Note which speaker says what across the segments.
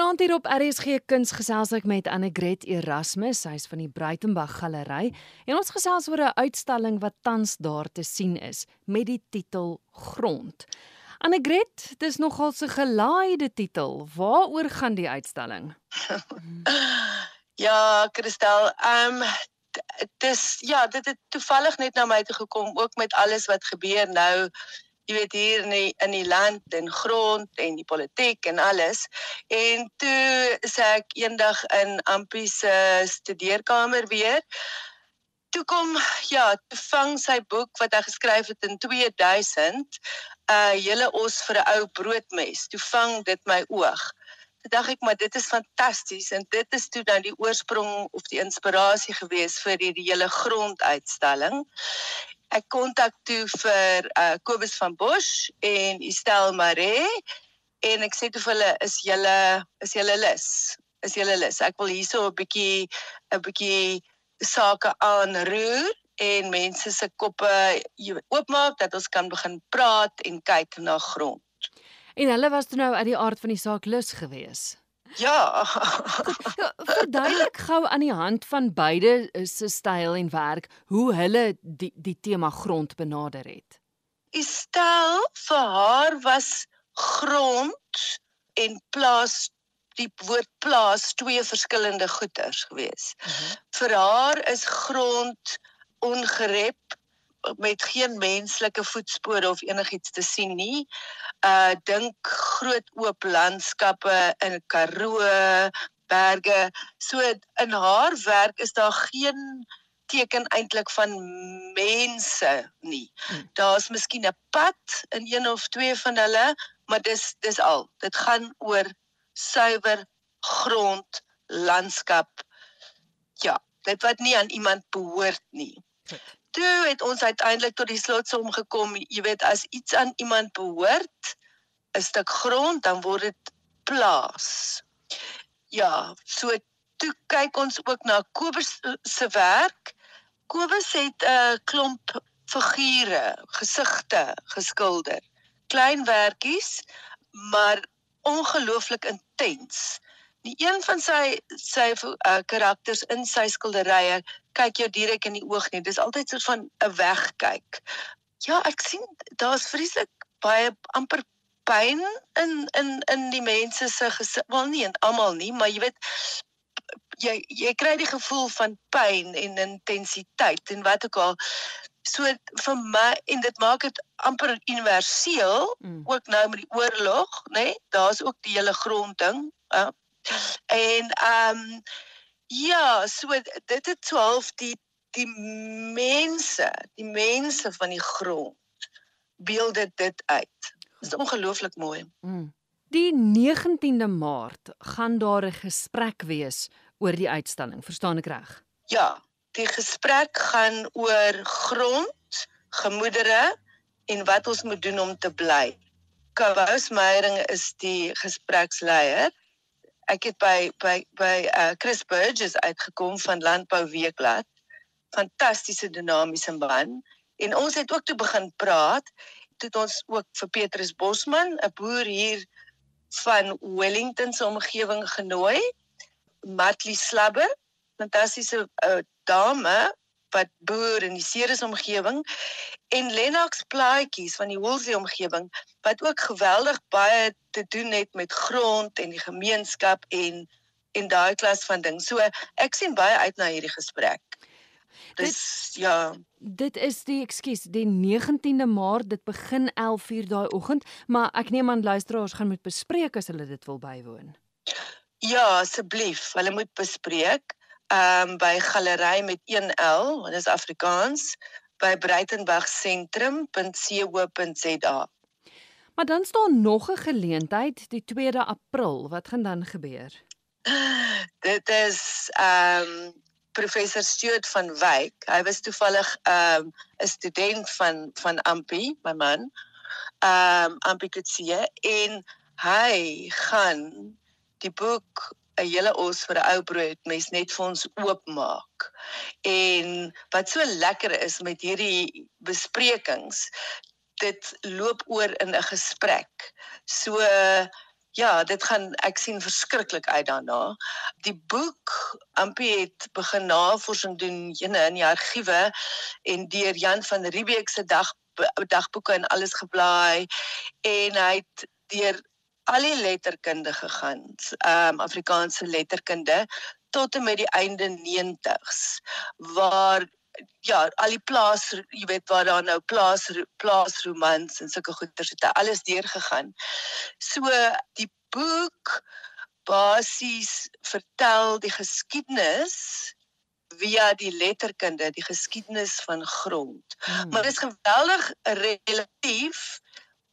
Speaker 1: Vanaand hier op RSG Kuns gesels ek met Annegret Erasmus, sy is van die Breitenberg Galery, en ons gesels oor 'n uitstalling wat tans daar te sien is met die titel Grond. Annegret, dis nogal 'n gelaaide titel. Waaroor gaan die uitstalling?
Speaker 2: ja, Christel, ehm um, dis ja, dit het toevallig net na my toe gekom ook met alles wat gebeur nou jy weet hier in die, in die land en grond en die politiek en alles. En toe sê ek eendag in Ampie se studeerkamer weer toe kom ja, toe vang sy boek wat hy geskryf het in 2000, 'n uh, hele os vir 'n ou broodmes. Toe vang dit my oog. Toe dink ek maar dit is fantasties en dit is toe dan die oorsprong of die inspirasie gewees vir hierdie hele gronduitstalling ek kontak toe vir uh, Kobus van Bosch en Estel Maree en ek sê toe vir hulle is julle is julle lus is julle lus ek wil hierso 'n bietjie 'n bietjie sake aanroer en mense se koppe oopmaak dat ons kan begin praat en kyk na grond.
Speaker 1: En hulle was toe nou uit die aard van die saak lus geweest.
Speaker 2: Ja.
Speaker 1: Verduidelik gou aan die hand van beide eh, se styl en werk hoe hulle die die tema grond benader het.
Speaker 2: Die styl vir haar was grond en plaas die woord plaas twee verskillende goeters gewees. Mhm. -huh. Vir haar is grond ongerep met geen menslike voetspore of enigiets te sien nie. Uh dink groot oop landskappe in Karoo, berge. So in haar werk is daar geen teken eintlik van mense nie. Hmm. Daar's miskien 'n pad in een of twee van hulle, maar dis dis al. Dit gaan oor suiwer grond, landskap. Ja, dit wat nie aan iemand behoort nie toe het ons uiteindelik tot die slotsom gekom, jy weet as iets aan iemand behoort, 'n stuk grond, dan word dit plaas. Ja, so toe kyk ons ook na Kobus se werk. Kobus het 'n uh, klomp figure, gesigte geskilder. Klein werkies, maar ongelooflik intens. Die een van sy sy uh, karakters in sy skilderye kyk jou direk in die oog nie. Dis altyd so van 'n wegkyk. Ja, ek sien daar's vreeslik baie amper pyn in in in die mense se gesig. Wel nie en almal nie, maar jy weet jy jy kry die gevoel van pyn en intensiteit en wat ook al. So vir my en dit maak dit amper universeel mm. ook nou met die oorlog, nê? Nee? Daar's ook die hele grondding. Uh, en ehm um, Ja, so dit het so half die die mense, die mense van die grond beeld dit dit uit. Dit is ongelooflik mooi. Mm.
Speaker 1: Die 19de Maart gaan daar 'n gesprek wees oor die uitstalling, verstaan ek reg?
Speaker 2: Ja, die gesprek gaan oor grond, gemoedere en wat ons moet doen om te bly. Kous Meyering is die gespreksleier ek het by by by uh, Chris Burgess uitgekom van Landbou Weekblad. Fantastiese dinamiese man en ons het ook toe begin praat het ons ook vir Petrus Bosman, 'n boer hier van Wellington se omgewing genooi. Matli Slabber, fantastiese uh, dame wat boer in die Ceres omgewing en Lennox plaatjies van die Woolsey omgewing wat ook geweldig baie te doen het met grond en die gemeenskap en en daai klas van ding. So ek sien baie uit na hierdie gesprek. Dis dit, ja.
Speaker 1: Dit is die ekskuus, die 19de Maart, dit begin 11:00 daai oggend, maar ek neem aan luisteraars gaan moet bespreek as hulle dit wil bywoon.
Speaker 2: Ja, asseblief, hulle moet bespreek ehm um, by galery met 1L, dit is Afrikaans, by breitenbergsentrum.co.za.
Speaker 1: Maar dan staan nog 'n geleentheid die 2de April. Wat gaan dan gebeur?
Speaker 2: Dit is ehm um, professor Stuart van Wyk. Hy was toevallig ehm um, 'n student van van Ampi, my man. Ehm um, Ampi Kutsie en hy gaan die boek 'n hele os vir 'n ou brood mes net vir ons oopmaak. En wat so lekker is met hierdie besprekings, dit loop oor in 'n gesprek. So ja, dit gaan ek sien verskriklik uit daarna. Die boek Ampie het begin navorsing doen jene in die argiewe en deur Jan van Riebeeck se dag dagboeke en alles geblaai en hy het deur al die letterkunde gegaan. Ehm um, Afrikaanse letterkunde tot en met die einde 90s waar ja, al die plaas, jy weet waar daar nou plaas plaasromans en sulke goeters het alles deurgegaan. So die boek basies vertel die geskiedenis via die letterkunde, die geskiedenis van grond. Hmm. Maar dit is geweldig relatief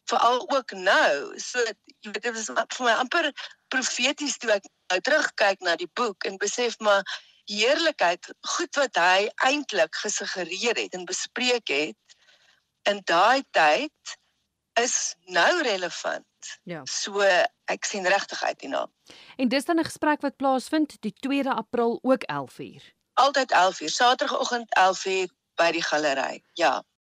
Speaker 2: veral ook nou. So jy weet dit is vir my amper profeties toe ek nou terugkyk na die boek en besef maar heerlikheid, goed wat hy eintlik gesuggereer het en bespreek het in daai tyd is nou relevant. Ja. So ek sien regtig uit hierna.
Speaker 1: En dis dan 'n gesprek wat plaasvind die 2de April ook 11:00.
Speaker 2: Altyd 11:00, Saterdagoggend 11:00 by die galery. Ja.